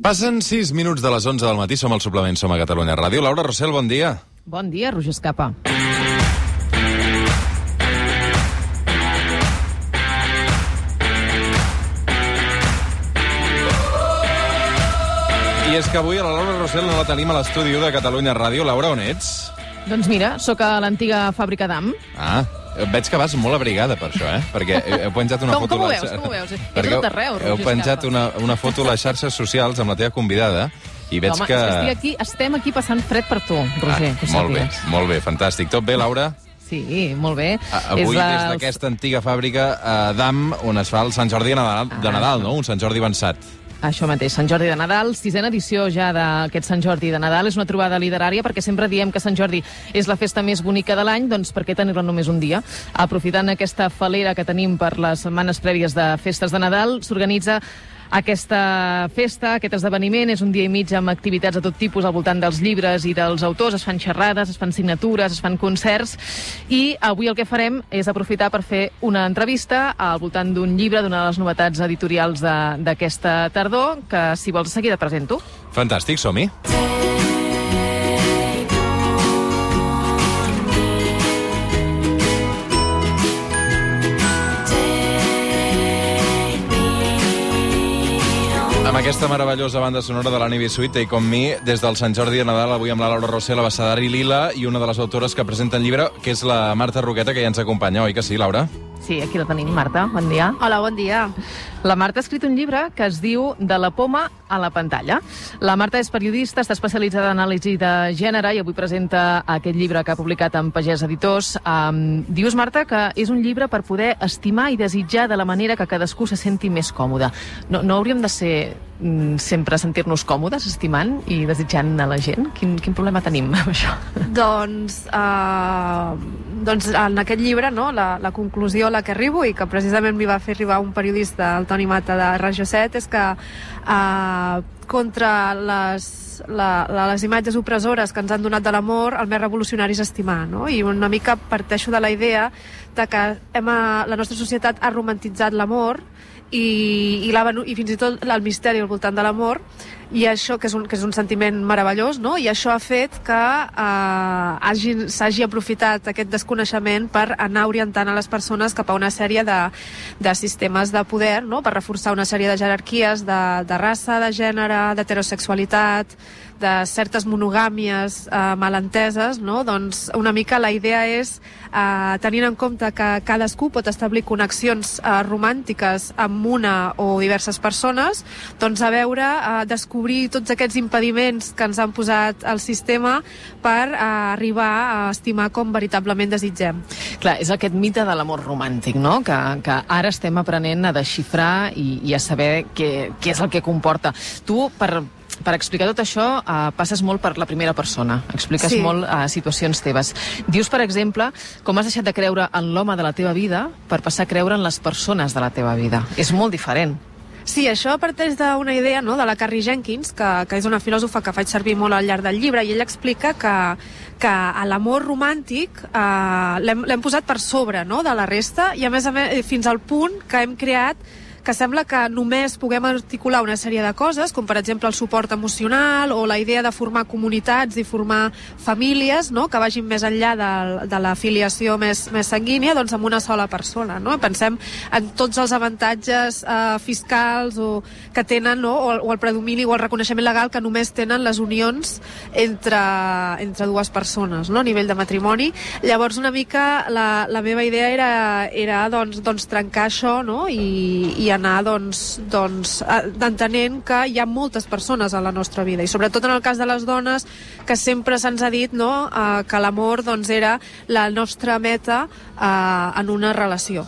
Passen 6 minuts de les 11 del matí, som al suplement, som a Catalunya Ràdio. Laura Rossell, bon dia. Bon dia, Roger Escapa. I és que avui a la Laura Rossell no la tenim a l'estudi de Catalunya Ràdio. Laura, on ets? Doncs mira, sóc a l'antiga fàbrica d'AM. Ah, veig que vas molt abrigada per això, eh? Perquè heu penjat una Com- foto... com ho a veus, com ho veus? Perquè a tot arreu, Heu Roger penjat una, una foto a les xarxes socials amb la teva convidada i veig Home, que... estic aquí, estem aquí passant fred per tu, Roger, que ho Ah, molt bé, molt bé, fantàstic. Tot bé, Laura? Sí, molt bé. A- Avui, És des d'aquesta antiga fàbrica eh, d'AM, on es fa el Sant Jordi de Nadal, de Ah. Nadal, no? Un Sant Jordi avançat. Això mateix, Sant Jordi de Nadal, sisena edició ja d'aquest Sant Jordi de Nadal. És una trobada literària perquè sempre diem que Sant Jordi és la festa més bonica de l'any, doncs per què tenir-la només un dia? Aprofitant aquesta falera que tenim per les setmanes prèvies de festes de Nadal, s'organitza aquesta festa, aquest esdeveniment, és un dia i mig amb activitats de tot tipus al voltant dels llibres i dels autors, es fan xerrades, es fan signatures, es fan concerts, i avui el que farem és aprofitar per fer una entrevista al voltant d'un llibre, d'una de les novetats editorials d'aquesta tardor, que si vols de seguida presento. Fantàstic, som-hi. Aquesta meravellosa banda sonora de l'Annie Suite, i com mi, des del Sant Jordi de Nadal, avui amb la Laura Rossell, la Bassadari Lila, i una de les autores que presenta el llibre, que és la Marta Roqueta, que ja ens acompanya, oi que sí, Laura? Sí, aquí la tenim, Marta. Bon dia. Hola, bon dia. La Marta ha escrit un llibre que es diu De la poma a la pantalla. La Marta és periodista, està especialitzada en anàlisi de gènere i avui presenta aquest llibre que ha publicat en Pagès Editors. Um, dius, Marta, que és un llibre per poder estimar i desitjar de la manera que cadascú se senti més còmode. No, no hauríem de ser mm, sempre sentir-nos còmodes estimant i desitjant a la gent? Quin, quin problema tenim amb això? Doncs, uh, doncs en aquest llibre, no, la, la conclusió a la que arribo i que precisament m'hi va fer arribar un periodista, el Toni Mata de Rajo 7, és que uh, contra les, la, la, les imatges opressores que ens han donat de l'amor, el més revolucionari és estimar, no? I una mica parteixo de la idea de que hem, uh, la nostra societat ha romantitzat l'amor i, i, la, i fins i tot el misteri al voltant de l'amor i això que és un, que és un sentiment meravellós no? i això ha fet que eh, s'hagi aprofitat aquest desconeixement per anar orientant a les persones cap a una sèrie de, de sistemes de poder no? per reforçar una sèrie de jerarquies de, de raça, de gènere, d'heterosexualitat de certes monogàmies eh, malenteses, no? doncs una mica la idea és, eh, tenint en compte que cadascú pot establir connexions eh, romàntiques amb una o diverses persones, doncs a veure, eh, descobrir tots aquests impediments que ens han posat al sistema per eh, arribar a estimar com veritablement desitgem. Clar, és aquest mite de l'amor romàntic, no? Que, que ara estem aprenent a desxifrar i, i a saber què, què és el que comporta. Tu, per, per explicar tot això, uh, passes molt per la primera persona. Expliques Sí. molt uh, situacions teves. Dius, per exemple, com has deixat de creure en l'home de la teva vida per passar a creure en les persones de la teva vida. És molt diferent. Sí, això parteix d'una idea no, de la Carrie Jenkins, que, que és una filòsofa que faig servir molt al llarg del llibre, i ella explica que, que a l'amor romàntic eh, l'hem l'hem posat per sobre no, de la resta, i a més a més fins al punt que hem creat que sembla que només puguem articular una sèrie de coses, com per exemple el suport emocional o la idea de formar comunitats i formar famílies no? que vagin més enllà de, de la filiació més, més sanguínia doncs amb una sola persona. No? Pensem en tots els avantatges eh, fiscals o que tenen no? o, o el predomini o el reconeixement legal que només tenen les unions entre, entre dues persones no? a nivell de matrimoni. Llavors una mica la, la meva idea era, era doncs, doncs trencar això no? I, i anar doncs, doncs, eh, entenent que hi ha moltes persones a la nostra vida i sobretot en el cas de les dones que sempre se'ns ha dit no? eh, que l'amor doncs, era la nostra meta eh, en una relació.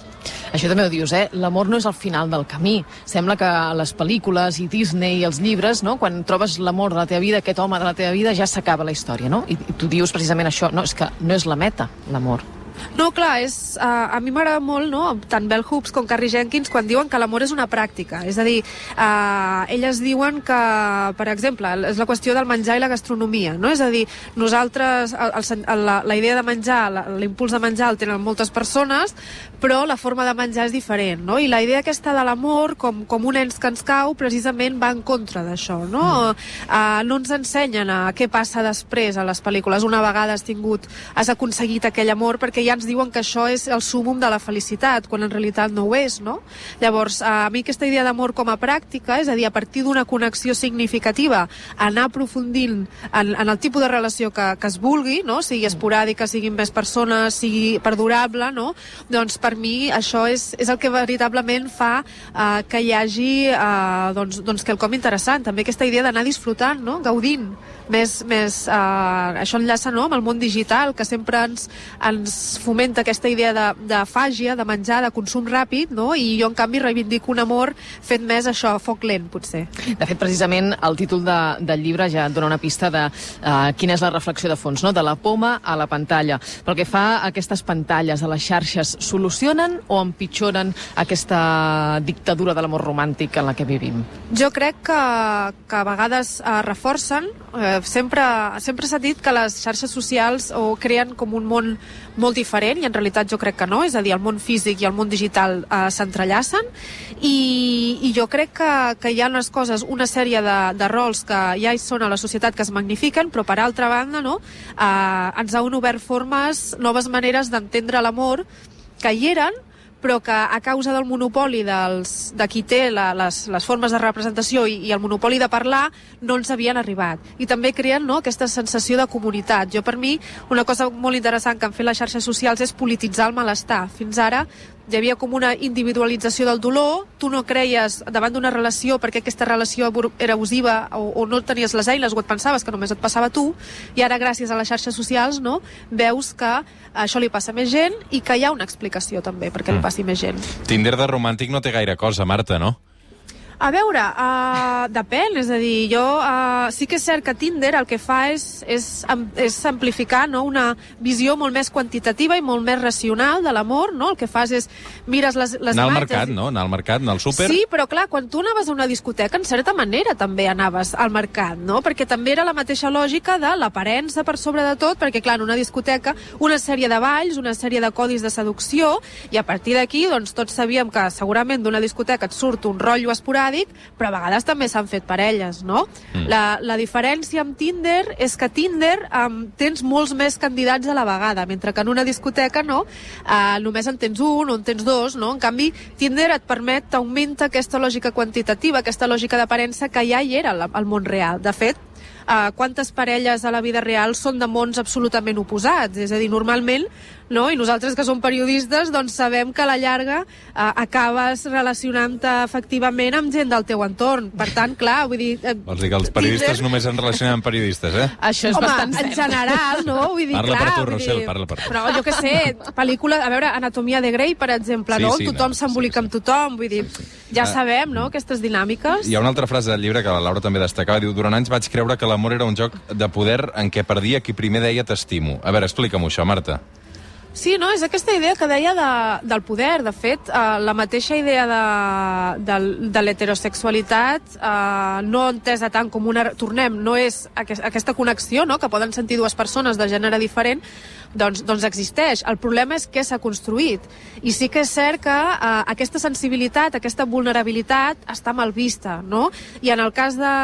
Això també ho dius, eh? L'amor no és el final del camí. Sembla que a les pel·lícules i Disney i els llibres, no? quan trobes l'amor de la teva vida, aquest home de la teva vida, ja s'acaba la història, no? I, I tu dius precisament això, no, és que no és la meta, l'amor. No, clar, és, uh, a mi m'agrada molt, no? tant Bell Hoops com Carrie Jenkins, quan diuen que l'amor és una pràctica. És a dir, uh, elles diuen que, per exemple, és la qüestió del menjar i la gastronomia. No? És a dir, nosaltres, el, el, la, la idea de menjar, l'impuls de menjar el tenen moltes persones, però la forma de menjar és diferent. No? I la idea aquesta de l'amor, com, com un ens que ens cau, precisament va en contra d'això. No? Mm. Uh, no ens ensenyen a què passa després a les pel·lícules. Una vegada has tingut, has aconseguit aquell amor, perquè ja ens diuen que això és el súmum de la felicitat, quan en realitat no ho és, no? Llavors, a mi aquesta idea d'amor com a pràctica, és a dir, a partir d'una connexió significativa, anar aprofundint en, en el tipus de relació que, que es vulgui, no? sigui esporàdica, siguin més persones, sigui perdurable, no? doncs per mi això és, és el que veritablement fa uh, que hi hagi uh, doncs, doncs quelcom interessant. També aquesta idea d'anar disfrutant, no? gaudint més, més uh, això enllaça no, amb el món digital, que sempre ens, ens fomenta aquesta idea de, de fàgia, de menjar, de consum ràpid, no? i jo, en canvi, reivindico un amor fet més això, foc lent, potser. De fet, precisament, el títol de, del llibre ja et dona una pista de uh, quina és la reflexió de fons, no? de la poma a la pantalla. Pel que fa a aquestes pantalles, a les xarxes, solucionen o empitjoren aquesta dictadura de l'amor romàntic en la que vivim? Jo crec que, que a vegades uh, reforcen eh, sempre, sempre s'ha dit que les xarxes socials o creen com un món molt diferent i en realitat jo crec que no, és a dir, el món físic i el món digital eh, s'entrellacen. I, i jo crec que, que hi ha unes coses, una sèrie de, de rols que ja hi són a la societat que es magnifiquen, però per altra banda no, eh, ens han obert formes, noves maneres d'entendre l'amor que hi eren, però que a causa del monopoli dels, de qui té la, les, les formes de representació i, i el monopoli de parlar no ens havien arribat. I també creen no, aquesta sensació de comunitat. Jo, per mi, una cosa molt interessant que han fet les xarxes socials és polititzar el malestar. Fins ara hi havia com una individualització del dolor, tu no creies davant d'una relació perquè aquesta relació era abusiva o, o no tenies les eines o et pensaves que només et passava a tu, i ara gràcies a les xarxes socials no, veus que això li passa a més gent i que hi ha una explicació també perquè mm. li passi més gent. Tinder de romàntic no té gaire cosa, Marta, no? A veure, uh, depèn, és a dir, jo uh, sí que és cert que Tinder el que fa és, és, és amplificar no, una visió molt més quantitativa i molt més racional de l'amor, no? El que fas és mires les, les anar al mercat, no? Anar al mercat, anar al súper... Sí, però clar, quan tu anaves a una discoteca, en certa manera també anaves al mercat, no? Perquè també era la mateixa lògica de l'aparença per sobre de tot, perquè clar, en una discoteca una sèrie de balls, una sèrie de codis de seducció, i a partir d'aquí, doncs, tots sabíem que segurament d'una discoteca et surt un rotllo esporàdic esporàdic, però a vegades també s'han fet parelles, no? Mm. La, la diferència amb Tinder és que Tinder um, tens molts més candidats a la vegada, mentre que en una discoteca no, uh, només en tens un o en tens dos, no? En canvi, Tinder et permet, t'augmenta aquesta lògica quantitativa, aquesta lògica d'aparença que ja hi era al món real. De fet, uh, quantes parelles a la vida real són de mons absolutament oposats. És a dir, normalment no? I nosaltres que som periodistes doncs sabem que a la llarga eh, acabes relacionant-te efectivament amb gent del teu entorn. Per tant, clar, vull dir... Eh, Vols dir que els periodistes Tinder... només en relacionen amb periodistes, eh? Això és Home, bastant en general, no? Vull dir, parla clar, per tu, Rossell, dir... parla per tu. Però jo que sé, pel·lícula, a veure, Anatomia de Grey, per exemple, sí, no? Sí, tothom no, s'embolica sí, sí. amb tothom, vull dir, ja ah, sabem, no?, aquestes dinàmiques. Hi ha una altra frase del llibre que la Laura també destacava, diu, durant anys vaig creure que l'amor era un joc de poder en què perdia qui primer deia t'estimo. A veure, explica'm això, Marta. Sí, no, és aquesta idea que deia de, del poder. De fet, eh, la mateixa idea de, de, de l'heterosexualitat, eh, no entesa tant com una... Tornem, no és aquest, aquesta connexió no? que poden sentir dues persones de gènere diferent, doncs, doncs existeix. El problema és que s'ha construït. I sí que és cert que eh, aquesta sensibilitat, aquesta vulnerabilitat està mal vista, no? I en el cas de...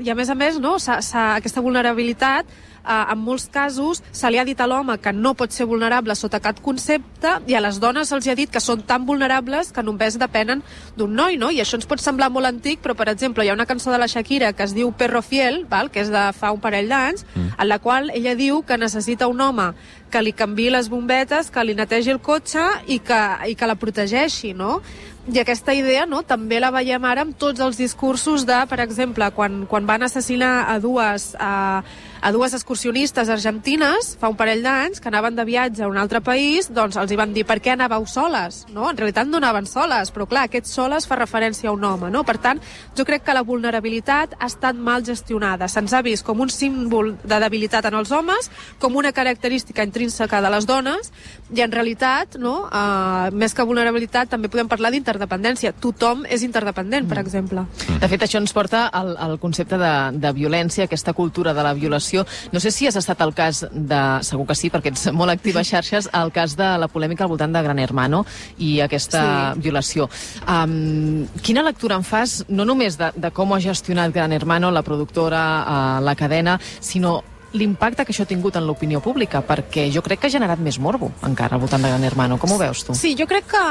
I a més a més, no, s ha, s ha, aquesta vulnerabilitat en molts casos se li ha dit a l'home que no pot ser vulnerable sota cap concepte i a les dones se'ls ha dit que són tan vulnerables que només depenen d'un noi, no? I això ens pot semblar molt antic, però, per exemple, hi ha una cançó de la Shakira que es diu Perro Fiel, val? que és de fa un parell d'anys, mm. en la qual ella diu que necessita un home que li canvi les bombetes, que li netegi el cotxe i que, i que la protegeixi, no? I aquesta idea no, també la veiem ara amb tots els discursos de, per exemple, quan, quan van assassinar a dues, a, a dues excursionistes argentines fa un parell d'anys que anaven de viatge a un altre país, doncs els hi van dir per què anàveu soles? No? En realitat no anaven soles, però clar, aquest soles fa referència a un home. No? Per tant, jo crec que la vulnerabilitat ha estat mal gestionada. Se'ns ha vist com un símbol de debilitat en els homes, com una característica intrínseca de les dones, i en realitat, no, uh, més que vulnerabilitat, també podem parlar d'interdependència. Tothom és interdependent, per mm. exemple. De fet, això ens porta al, al concepte de, de violència, aquesta cultura de la violació. No sé si has estat el cas de... Segur que sí, perquè ets molt activa a xarxes, el cas de la polèmica al voltant de Gran Hermano i aquesta sí. violació. Um, quina lectura en fas, no només de, de com ha gestionat Gran Hermano, la productora, uh, la cadena, sinó l'impacte que això ha tingut en l'opinió pública, perquè jo crec que ha generat més morbo encara al voltant de Gran Hermano. Com ho veus tu? Sí, jo crec que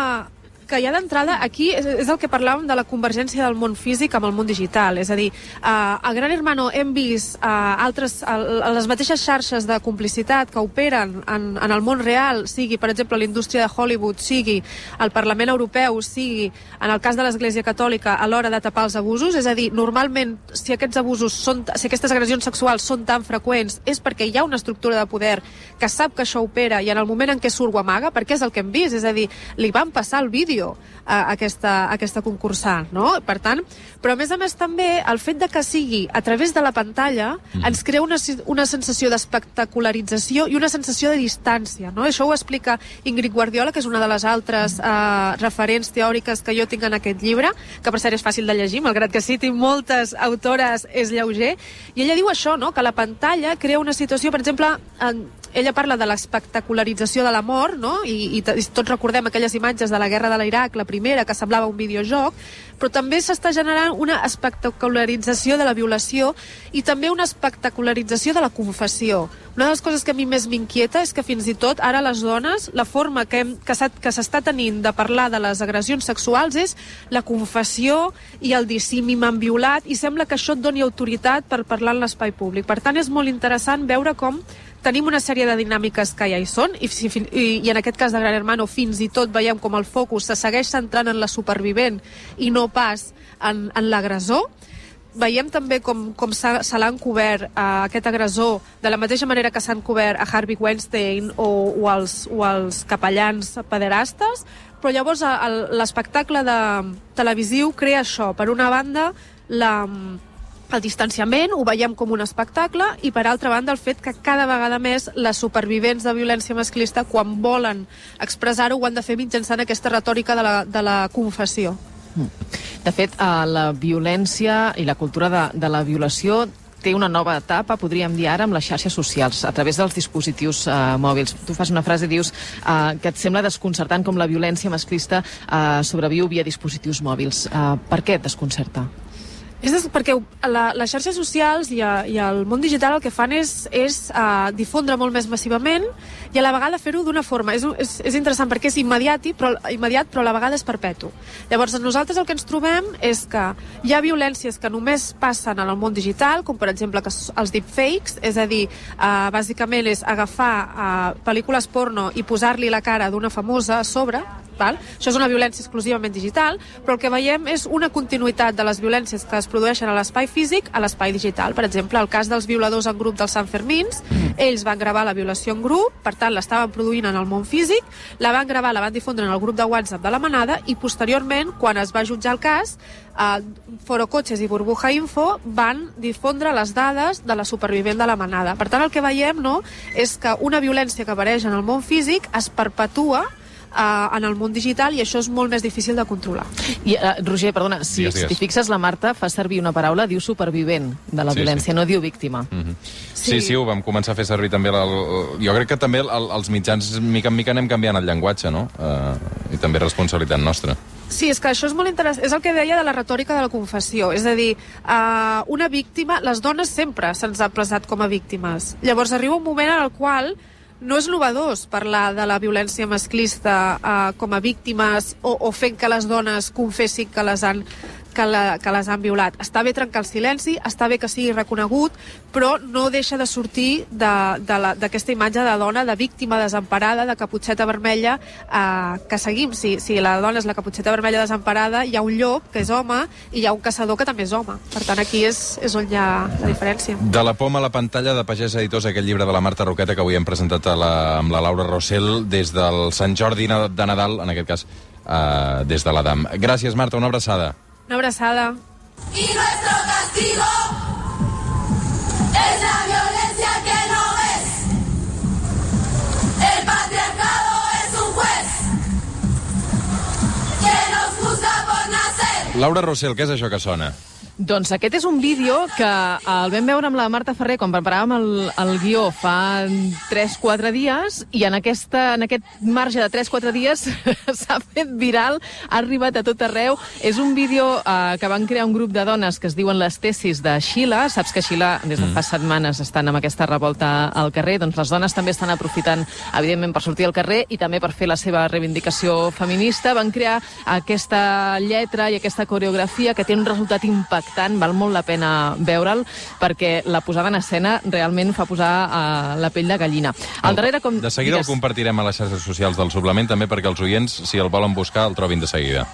que ja d'entrada aquí és, és el que parlàvem de la convergència del món físic amb el món digital. És a dir, uh, a Gran Hermano hem vist uh, altres, uh, les mateixes xarxes de complicitat que operen en, en el món real, sigui, per exemple, la indústria de Hollywood, sigui el Parlament Europeu, sigui, en el cas de l'Església Catòlica, a l'hora de tapar els abusos. És a dir, normalment, si aquests abusos són, si aquestes agressions sexuals són tan freqüents, és perquè hi ha una estructura de poder que sap que això opera i en el moment en què surt ho amaga, perquè és el que hem vist. És a dir, li van passar el vídeo a aquesta, a aquesta concursant, no? Per tant, però a més a més també el fet de que sigui a través de la pantalla mm. ens crea una, una sensació d'espectacularització i una sensació de distància, no? Això ho explica Ingrid Guardiola, que és una de les altres eh, referents teòriques que jo tinc en aquest llibre, que per cert és fàcil de llegir, malgrat que citi moltes autores és lleuger, i ella diu això, no? que la pantalla crea una situació, per exemple, en, ella parla de l'espectacularització de la mort, no? I, i, tots recordem aquelles imatges de la guerra de l'Iraq, la primera, que semblava un videojoc, però també s'està generant una espectacularització de la violació i també una espectacularització de la confessió. Una de les coses que a mi més m'inquieta és que fins i tot ara les dones, la forma que, hem, que s'està tenint de parlar de les agressions sexuals és la confessió i el dir sí, m'han violat i sembla que això et doni autoritat per parlar en l'espai públic. Per tant, és molt interessant veure com tenim una sèrie de dinàmiques que ja hi són i, i, i en aquest cas de Gran Hermano fins i tot veiem com el focus se segueix centrant en la supervivent i no pas en, en l'agressor veiem també com, com se, se l'han cobert a aquest agressor de la mateixa manera que s'han cobert a Harvey Weinstein o, o, els, o els capellans pederastes, però llavors l'espectacle de televisiu crea això. Per una banda, la, el distanciament ho veiem com un espectacle i per altra banda el fet que cada vegada més les supervivents de violència masclista quan volen expressar-ho ho han de fer mitjançant aquesta retòrica de la, de la confessió. De fet, la violència i la cultura de, de la violació té una nova etapa, podríem dir ara, amb les xarxes socials, a través dels dispositius eh, mòbils. Tu fas una frase, dius, eh, que et sembla desconcertant com la violència masclista eh, sobreviu via dispositius mòbils. Eh, per què et desconcerta? És perquè la, les xarxes socials i, a, i el món digital el que fan és, és uh, difondre molt més massivament i a la vegada fer-ho d'una forma. És, és, és interessant perquè és immediat però, immediat, però a la vegada és perpetu. Llavors, nosaltres el que ens trobem és que hi ha violències que només passen en el món digital, com per exemple que els deepfakes, és a dir, uh, bàsicament és agafar uh, pel·lícules porno i posar-li la cara d'una famosa a sobre, Val? Això és una violència exclusivament digital, però el que veiem és una continuïtat de les violències que es produeixen a l'espai físic a l'espai digital. Per exemple, el cas dels violadors en grup dels Sant Fermins, mm. ells van gravar la violació en grup, per tant l'estaven produint en el món físic, la van gravar, la van difondre en el grup de WhatsApp de la manada i posteriorment, quan es va jutjar el cas, eh, Foro Cotxes i Burbuja Info van difondre les dades de la supervivent de la manada. Per tant, el que veiem no, és que una violència que apareix en el món físic es perpetua eh, en el món digital i això és molt més difícil de controlar. I, uh, Roger, perdona, si, digues, digues. si fixes la Marta fa servir una paraula, diu supervivent de la sí, violència, sí. no diu víctima. Mm -hmm. sí. sí, sí, ho vam començar a fer servir també. El, jo crec que també el, els mitjans, mica en mica, anem canviant el llenguatge, no? Uh, I també responsabilitat nostra. Sí, és que això és molt interessant. És el que deia de la retòrica de la confessió. És a dir, uh, una víctima... Les dones sempre se'ns ha presat com a víctimes. Llavors arriba un moment en el qual no és novedós parlar de la violència masclista eh, com a víctimes o, o fent que les dones confessin que les han que, la, que les han violat. Està bé trencar el silenci, està bé que sigui reconegut, però no deixa de sortir d'aquesta imatge de dona, de víctima desemparada, de caputxeta vermella, eh, que seguim. Si, si la dona és la caputxeta vermella desemparada, hi ha un llop, que és home, i hi ha un caçador, que també és home. Per tant, aquí és, és on hi ha la diferència. De la poma a la pantalla de Pagès Editors, aquest llibre de la Marta Roqueta que avui hem presentat a la, amb la Laura Rossell des del Sant Jordi de Nadal, en aquest cas eh, des de l'Adam. Gràcies, Marta, una abraçada. Una abraçada. Y nuestro castigo es la violencia que no ves. El patriarcado es un juez que nos juzga por nacer. Laura Rossell, què és això que sona? Doncs aquest és un vídeo que el vam veure amb la Marta Ferrer quan preparàvem el, el guió fa 3-4 dies i en, aquesta, en aquest marge de 3-4 dies s'ha fet viral, ha arribat a tot arreu. És un vídeo eh, que van crear un grup de dones que es diuen les tesis de Xila. Saps que Xila des de fa mm. setmanes estan amb aquesta revolta al carrer. Doncs les dones també estan aprofitant, evidentment, per sortir al carrer i també per fer la seva reivindicació feminista. Van crear aquesta lletra i aquesta coreografia que té un resultat impactant impactant, val molt la pena veure'l, perquè la posada en escena realment fa posar uh, la pell de gallina. Al darrere, com... De seguida Digues... el compartirem a les xarxes socials del suplement, també perquè els oients, si el volen buscar, el trobin de seguida.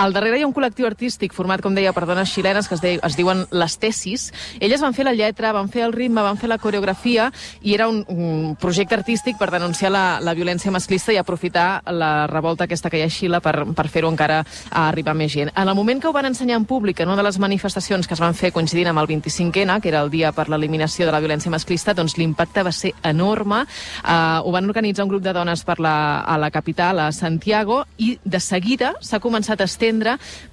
Al darrere hi ha un col·lectiu artístic format, com deia, per dones xilenes que es, de, es diuen les Tesis. Elles van fer la lletra, van fer el ritme, van fer la coreografia i era un, un projecte artístic per denunciar la, la violència masclista i aprofitar la revolta aquesta que hi ha a Xile per, per fer-ho encara a arribar més gent. En el moment que ho van ensenyar en públic en una de les manifestacions que es van fer coincidint amb el 25N, que era el dia per l'eliminació de la violència masclista, doncs l'impacte va ser enorme. Uh, ho van organitzar un grup de dones per la, a la capital, a Santiago, i de seguida s'ha començat a estendre,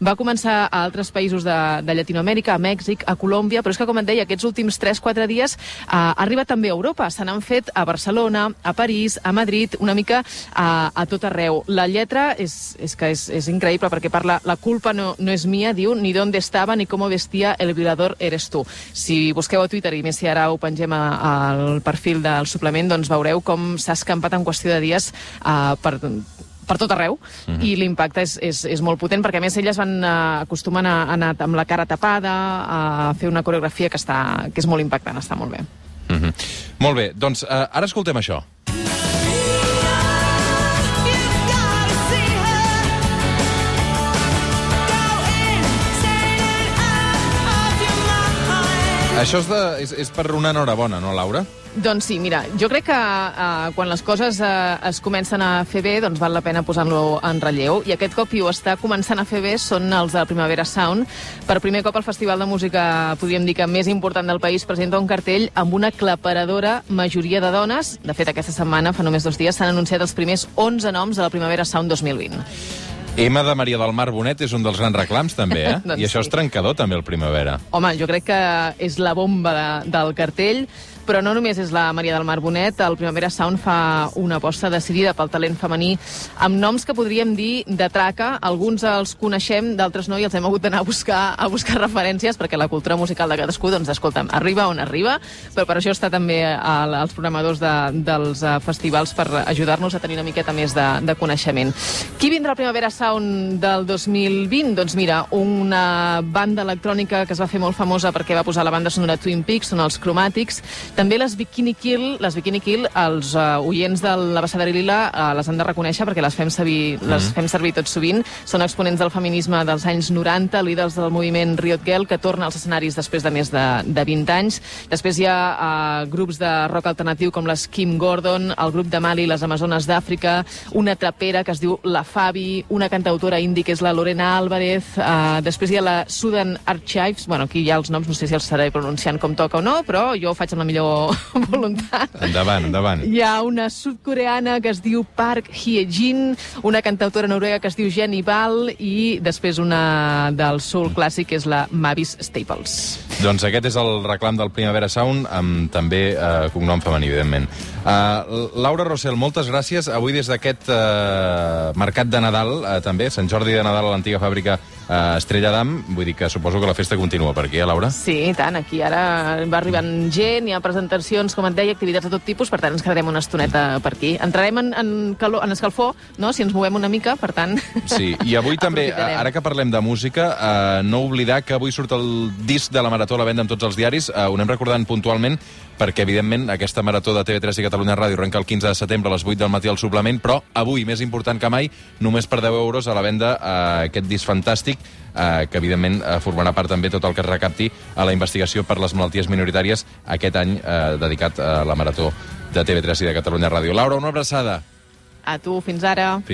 va començar a altres països de, de Llatinoamèrica, a Mèxic, a Colòmbia, però és que, com et deia, aquests últims 3-4 dies eh, ha arribat també a Europa. Se n'han fet a Barcelona, a París, a Madrid, una mica a, a tot arreu. La lletra és, és que és, és increïble perquè parla la culpa no, no és mia, diu, ni d'on estava ni com vestia el violador eres tu. Si busqueu a Twitter, i més si ara ho pengem al perfil del suplement, doncs veureu com s'ha escampat en qüestió de dies uh, per, per tot arreu, mm -hmm. i l'impacte és, és, és molt potent, perquè a més elles van uh, acostumen a, a anar amb la cara tapada, a fer una coreografia que, està, que és molt impactant, està molt bé. Mm -hmm. Molt bé, doncs uh, ara escoltem això. Això és, de, és, és per una enhorabona, no, Laura? Doncs sí, mira, jo crec que uh, quan les coses uh, es comencen a fer bé, doncs val la pena posar-lo en relleu. I aquest cop qui ho està començant a fer bé són els de Primavera Sound. Per primer cop el festival de música, podríem dir que més important del país, presenta un cartell amb una claparadora majoria de dones. De fet, aquesta setmana, fa només dos dies, s'han anunciat els primers 11 noms de la Primavera Sound 2020. M de Maria del Mar Bonet és un dels grans reclams, també, eh? doncs I això sí. és trencador, també, el Primavera. Home, jo crec que és la bomba de, del cartell. Però no només és la Maria del Mar Bonet, el Primavera Sound fa una aposta decidida pel talent femení amb noms que podríem dir de traca. Alguns els coneixem, d'altres no, i els hem hagut d'anar a buscar a buscar referències, perquè la cultura musical de cadascú, doncs, escolta'm, arriba on arriba, però per això està també als programadors de, dels uh, festivals per ajudar-nos a tenir una miqueta més de, de coneixement. Qui vindrà al Primavera Sound del 2020? Doncs mira, una banda electrònica que es va fer molt famosa perquè va posar la banda sonora Twin Peaks, són els Cromàtics, també les Bikini Kill, les Bikini Kill, els uh, oients de l'Abassada Lila uh, les han de reconèixer perquè les fem, servir, les mm -hmm. fem servir tot sovint. Són exponents del feminisme dels anys 90, líders del moviment Riot Girl, que torna als escenaris després de més de, de 20 anys. Després hi ha uh, grups de rock alternatiu com les Kim Gordon, el grup de Mali, les Amazones d'Àfrica, una trapera que es diu La Fabi, una cantautora indi que és la Lorena Álvarez, uh, després hi ha la Sudan Archives, bueno, aquí hi ha els noms, no sé si els estaré pronunciant com toca o no, però jo ho faig amb la millor voluntat. Endavant, endavant. Hi ha una sudcoreana que es diu Park Hye-jin, una cantautora noruega que es diu Jenny Ball i després una del soul clàssic que és la Mavis Staples. Doncs aquest és el reclam del Primavera Sound amb també eh, cognom femení, evidentment. Uh, Laura Rossell, moltes gràcies. Avui des d'aquest uh, mercat de Nadal, uh, també, Sant Jordi de Nadal a l'antiga fàbrica eh, Estrella d'Am, vull dir que suposo que la festa continua per aquí, eh, Laura? Sí, i tant, aquí ara va arribant gent, hi ha presentacions, com et deia, activitats de tot tipus, per tant ens quedarem una estoneta per aquí. Entrarem en, en, calor, en escalfor, no?, si ens movem una mica, per tant... Sí, i avui també, ara que parlem de música, eh, no oblidar que avui surt el disc de la Marató a la venda en tots els diaris. Eh, ho anem recordant puntualment perquè, evidentment, aquesta Marató de TV3 i Catalunya Ràdio arrenca el 15 de setembre a les 8 del matí al suplement, però avui, més important que mai, només per 10 euros a la venda eh, aquest disc fantàstic eh, que, evidentment, eh, formarà part també tot el que es recapti a la investigació per les malalties minoritàries aquest any eh, dedicat a la Marató de TV3 i de Catalunya Ràdio. Laura, una abraçada. A tu, fins ara.